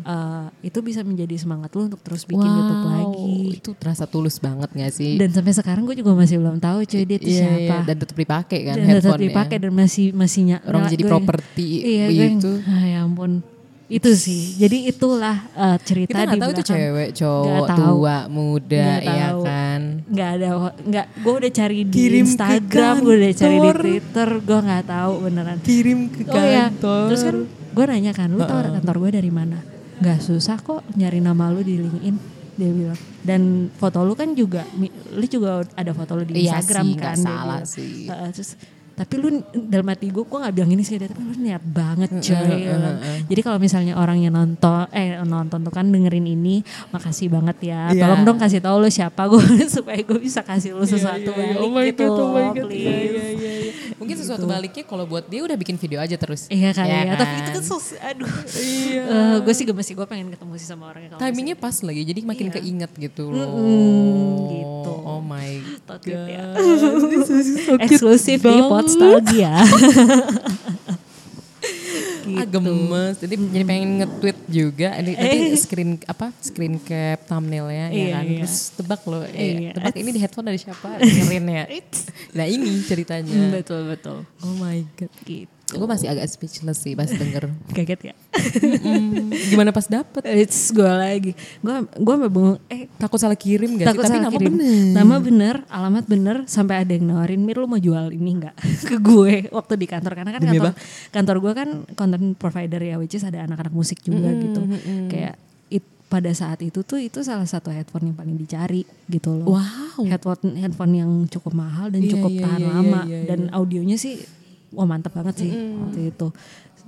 eh, itu bisa menjadi semangat lu untuk terus bikin YouTube lagi. Itu terasa tulus banget gak sih? Dan sampai sekarang gue juga masih belum tahu cuy dia itu Iya, siapa. iya. Dan tetap dipakai kan dan tetap dipakai dan masih masih Orang nyala jadi properti iya, itu. ah, ya ampun itu sih jadi itulah eh, cerita Kita di gak tahu itu cewek, cowok, Nggak tahu. tua, muda, Nggak ya tahu. kan? Nggak ada nggak gue udah cari di Kirim Instagram gue udah cari di kantor. Twitter gue nggak tahu beneran Kirim ke oh ya kantor. terus kan gue nanya kan lu tahu kantor gue dari mana nggak susah kok nyari nama lu di LinkedIn dia bilang dan foto lu kan juga lu juga ada foto lu di Iya Instagram sih, kan salah bilang. sih. Heeh, terus tapi lu dalam hati gue gue nggak bilang ini sih tapi lu niat banget coy ya kan. jadi kalau misalnya orang yang nonton eh nonton tuh kan dengerin ini makasih banget ya Iya. tolong dong kasih tahu lu siapa gue *laughs* supaya gue bisa kasih lu sesuatu iya, iya. balik Oh gitu God, oh my God. please. Iya, iya, iya, iya. Mungkin sesuatu baliknya kalau buat dia udah bikin video aja terus. Iya kali ya, Ya tapi itu kan? kan sos, aduh. Iya. gue sih gemes sih, gue pengen ketemu sih sama orangnya. kalau Timingnya pas lagi, jadi makin Iya. keinget gitu loh. gitu. Oh my tot gitu ya. god. *laughs* Eksklusif di Podstalgia. *laughs* gitu. Gemes. Jadi jadi pengen nge-tweet juga. Ini *laughs* nanti screen apa? Screen cap thumbnailnya ya Eh. Iya, kan. iya. Terus tebak loh. Iya. Eh, tebak ini di headphone dari siapa? Dengerin ya. *laughs* Nah ini ceritanya. betul betul. Oh my god. Gitu. Gue masih agak speechless sih pas denger. *laughs* Kaget ya. Mm, gimana pas dapet? It's gue lagi. Gue gue bengong. Eh Takut salah kirim gak takut sih? Tapi salah nama kirim. bener. Nama bener, alamat bener, sampai ada yang nawarin Mir lu mau jual ini nggak *laughs* ke gue waktu di kantor karena kan Demi kantor apa? kantor gue kan content provider ya, which is ada anak-anak musik juga gitu. Kayak it, pada saat itu tuh itu salah satu headphone yang paling dicari gitu loh. Wow. Headphone headphone yang cukup mahal dan Iya, cukup iya, tahan iya, lama iya, iya, dan audionya sih wah mantep banget sih waktu itu.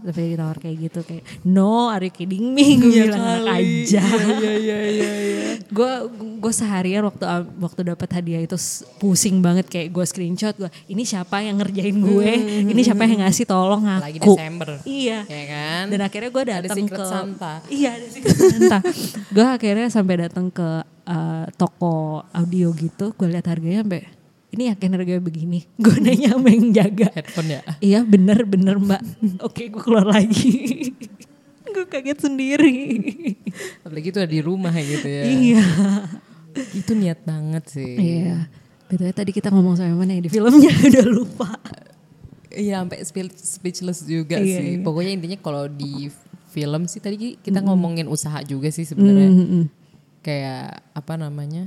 Tapi ditawar kayak gitu kayak no are you kidding me? *laughs* Gue bilang anak aja. Gue gue seharian waktu waktu dapat hadiah itu pusing banget. Kayak gue screenshot gue ini siapa yang ngerjain gue? Ini siapa yang ngasih tolong aku? Apalagi Desember. iya. Ya kan? dan akhirnya gue datang ke Santa. iya ada secret Santa. Gue akhirnya sampai datang ke uh, toko audio gitu. Gue lihat harganya sampai ini yakin harganya begini *laughs* gue nanya sama yang jaga Headphone ya? iya bener bener mbak *laughs* oke gue keluar lagi *laughs* gue kaget sendiri Apalagi itu ada di rumah gitu ya. iya Itu niat banget sih. iya betul tadi kita ngomong sampai mana ya di filmnya udah lupa Iya sampai speech- speechless juga Iya, sih. iya. Pokoknya intinya kalau di film sih tadi kita ngomongin usaha juga sih sebenarnya. Kayak apa namanya?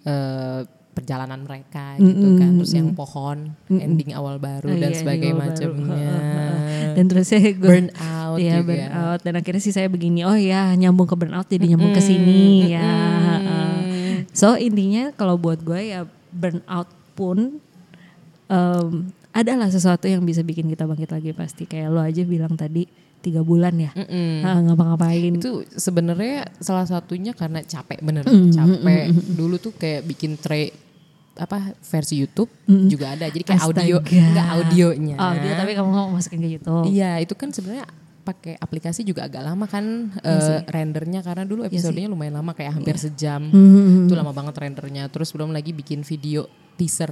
eh perjalanan mereka gitu kan. Terus yang pohon, ending awal baru Oh, dan iya, sebagainya macamnya. *laughs* dan terus saya gue Burn out Iya juga. burn out dan akhirnya sih saya begini oh ya nyambung ke burn out jadi nyambung ke sini ya heeh. so intinya kalau buat gue ya burn out pun em, adalah sesuatu yang bisa bikin kita bangkit lagi pasti kayak lo aja bilang tadi tiga bulan ya Ah, ngapa-ngapain Itu sebenarnya salah satunya karena capek bener, Mm, capek. Dulu tuh kayak bikin tray apa versi YouTube juga ada. Jadi kayak audio, Mm. Astaga. enggak audionya. audio tapi kamu mau masukin ke YouTube Iya, itu kan sebenarnya pakai aplikasi juga agak lama kan eh, rendernya karena dulu episodenya lumayan lama kayak hampir sejam. Itu lama banget rendernya. Terus belum lagi bikin video teaser.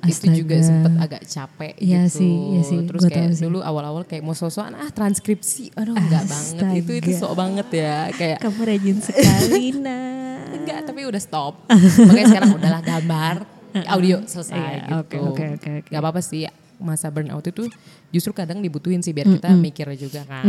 Itu juga Astaga. sempet agak capek Iya gitu. sih, iya sih, Terus gua kayak dulu awal-awal kayak mau sosokan ah transkripsi. Aduh enggak banget. Itu itu Astaga. sok banget ya kayak kamu rajin sekali *laughs* nah enggak tapi udah stop. Makanya sekarang udahlah gambar, *laughs* audio selesai Iya, gitu. oke, oke, oke, oke. Gak apa-apa sih masa burnout itu justru kadang dibutuhin sih biar kita mikir juga kan.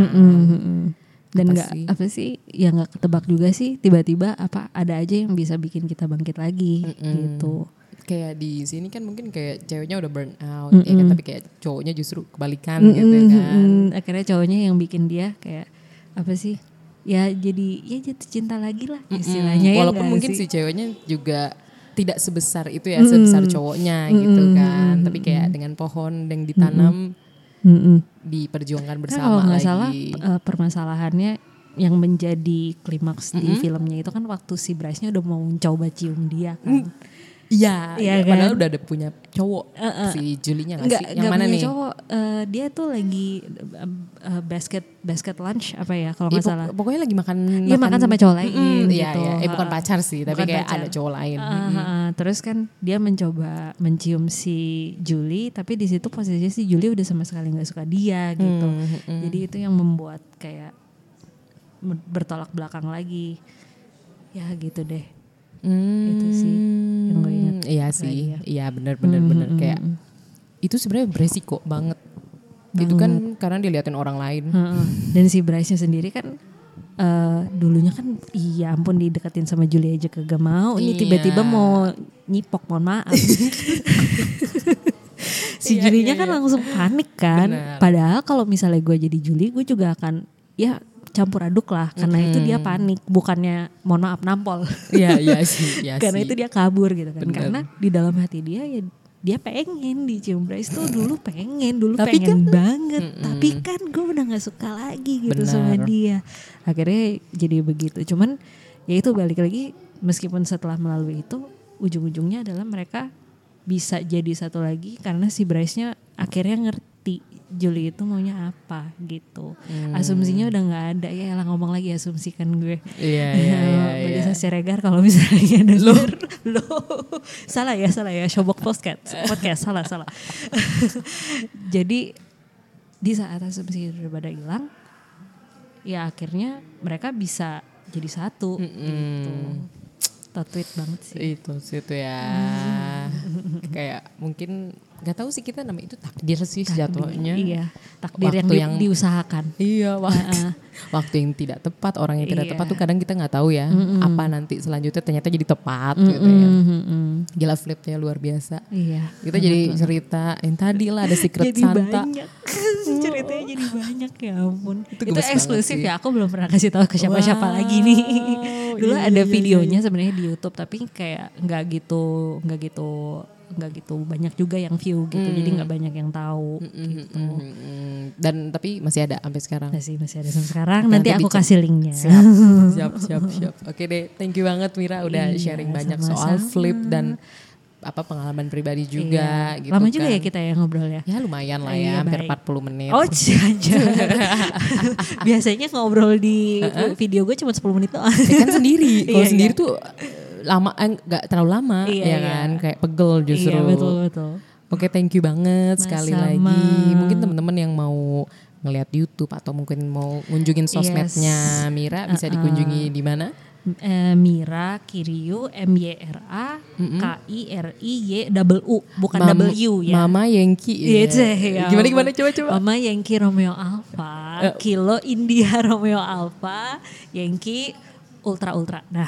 dan Apa nggak sih? apa sih yang nggak ketebak juga sih tiba-tiba apa ada aja yang bisa bikin kita bangkit lagi gitu Kayak di sini kan mungkin kayak ceweknya udah burn out ya kan tapi kayak cowoknya justru kebalikan gitu kan. Mm, akhirnya cowoknya yang bikin dia kayak apa sih ya jadi ya jatuh cinta lagi lah istilahnya ya Walaupun nggak mungkin sih? si ceweknya juga tidak sebesar itu ya, sebesar cowoknya gitu kan. Tapi kayak dengan pohon yang ditanam Mm-mm. diperjuangkan Karena bersama kalau nggak lagi. salah eh, permasalahannya yang menjadi klimaks di filmnya itu kan waktu si Bryce-nya udah mau coba cium dia kan. Iya, Iya iya, padahal kan? udah ada punya cowok si Julinya nggak Enggak, sih? Yang enggak mana punya nih? cowok. Eh, dia tuh lagi eh, basket basket lunch apa ya kalau Iya, nggak salah. pokoknya lagi makan Iya, makan sama cowok lain Iya, gitu. iya. Eh, bukan pacar sih, tapi Bukan kayak pacar. ada cowok lain. Ah, ah, ah. Terus kan dia mencoba mencium si Julie, tapi di situ posisinya si Julie udah sama sekali nggak suka dia gitu. Hmm, Jadi itu yang membuat kayak bertolak belakang lagi. Ya gitu deh. Itu sih yang gue ingat. Iya lagi sih, ya. iya benar benar benar kayak itu sebenarnya beresiko banget. Itu kan karena diliatin orang lain. Heeh. Dan si Bryce-nya sendiri kan eh, dulunya kan iya ampun dideketin sama Julie aja kagak mau. Ini Iya. tiba-tiba mau nyipok, mohon maaf. *laughs* si Iya, Julinya iya, kan iya. langsung panik kan. Benar. Padahal kalau misalnya gue jadi Julie, gue juga akan ya campur aduk lah karena itu dia panik bukannya mohon maaf nampol. Iya iya *laughs* sih, iya karena sih. itu dia kabur gitu kan Benar. karena di dalam hati dia ya dia pengen dicium Bryce tuh dulu pengen dulu Tapi pengen banget. Tapi kan gue udah nggak suka lagi gitu sama Benar. dia. Akhirnya jadi begitu. Cuman ya itu balik lagi meskipun setelah melalui itu ujung-ujungnya adalah mereka bisa jadi satu lagi karena si Bryce-nya akhirnya ngerti Julie itu maunya apa gitu. Asumsinya udah nggak ada. Ya lah ngomong lagi asumsi kan gue. Iya *laughs* iya iya. Beli iya. Sasi Regar kalau misalnya denger *laughs* lo salah ya salah ya. Showbox podcast. Podcast salah salah. *laughs* Jadi di saat asumsi itu udah pada hilang ya akhirnya mereka bisa jadi satu gitu. Tot tweet banget sih. Itu situ ya. kayak mungkin nggak tahu sih kita namanya itu takdir sih jatuhnya. iya takdir yang, Waktu di- yang- diusahakan Iya, *laughs* waktu, waktu yang tidak tepat, orang yang tidak Iya. tepat tuh kadang kita nggak tahu ya apa nanti selanjutnya ternyata jadi tepat gitu ya. Mm-mm. Gila flipnya luar biasa. iya Kita jadi cerita yang tadi lah ada secret jadi Santa. banyak *laughs* ceritanya jadi banyak ya ampun itu, banget eksklusif ya aku belum pernah kasih tahu ke siapa-siapa Wow, lagi nih dulu iya, ada iya, videonya sebenarnya di YouTube tapi kayak nggak gitu nggak gitu nggak gitu banyak juga yang view gitu jadi nggak banyak yang tahu gitu Hmm, dan tapi masih ada sampai sekarang. masih masih ada sampai sekarang nanti nanti aku bicara- kasih linknya Siap, *laughs* siap, siap, siap. Oke deh, thank you banget Mira udah Iya, sharing banyak soal sama-sama. flip dan apa pengalaman pribadi juga Iya. gitu lama juga kan. ya kita ya ngobrol ya Ya lumayan lah Iya, ya, hampir baik. 40 menit. Oh aja. *laughs* *laughs* Biasanya ngobrol di video gue cuma 10 menit doang. Ya kan sendiri, kalau Iya, sendiri iya. tuh eh, lama nggak terlalu lama Iya, ya iya. kan, kayak pegel justru. Iya betul betul. Oke, thank you banget sekali Sama. lagi. Mungkin teman-teman yang mau ngelihat YouTube atau mungkin mau ngunjungin sosmednya Mira bisa dikunjungi di mana? Eh, Mira Kiryu M Y R A K I R I Y double U bukan Mam- W ya. Mama Yengki. Iya, ya Gimana gimana coba coba. Mama Yankee Romeo Alpha, Eh. Kilo India *laughs* Romeo Alpha, Yankee Ultra Ultra. Nah,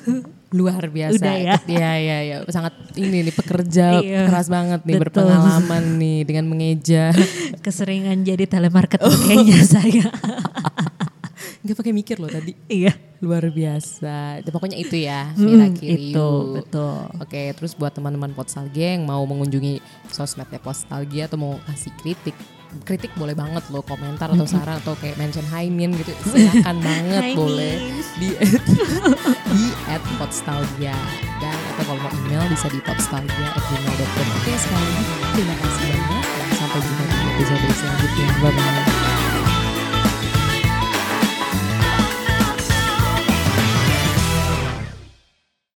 *laughs* Luar biasa. Udah ya? Iya iya iya, sangat ini nih pekerja Iya, keras banget nih betul. berpengalaman nih dengan mengeja. *laughs* keseringan jadi telemarketer kayaknya saya. *laughs* Gak pakai mikir loh tadi. iya. Luar biasa. Pokoknya itu ya, Mira Hmm, Kiryu. itu betul. Oke, terus buat teman-teman Podstalgia yang mau mengunjungi sosmednya Podstalgia atau mau kasih kritik, kritik boleh banget loh, komentar atau saran atau kayak mention Hai Min gitu, *laughs* silakan banget boleh di *laughs* di at Podstalgia dan atau kalau mau email bisa di podstalgia@gmail.com. Oke, sekali lagi terima kasih banyak dan sampai jumpa di episode selanjutnya. Bye bye.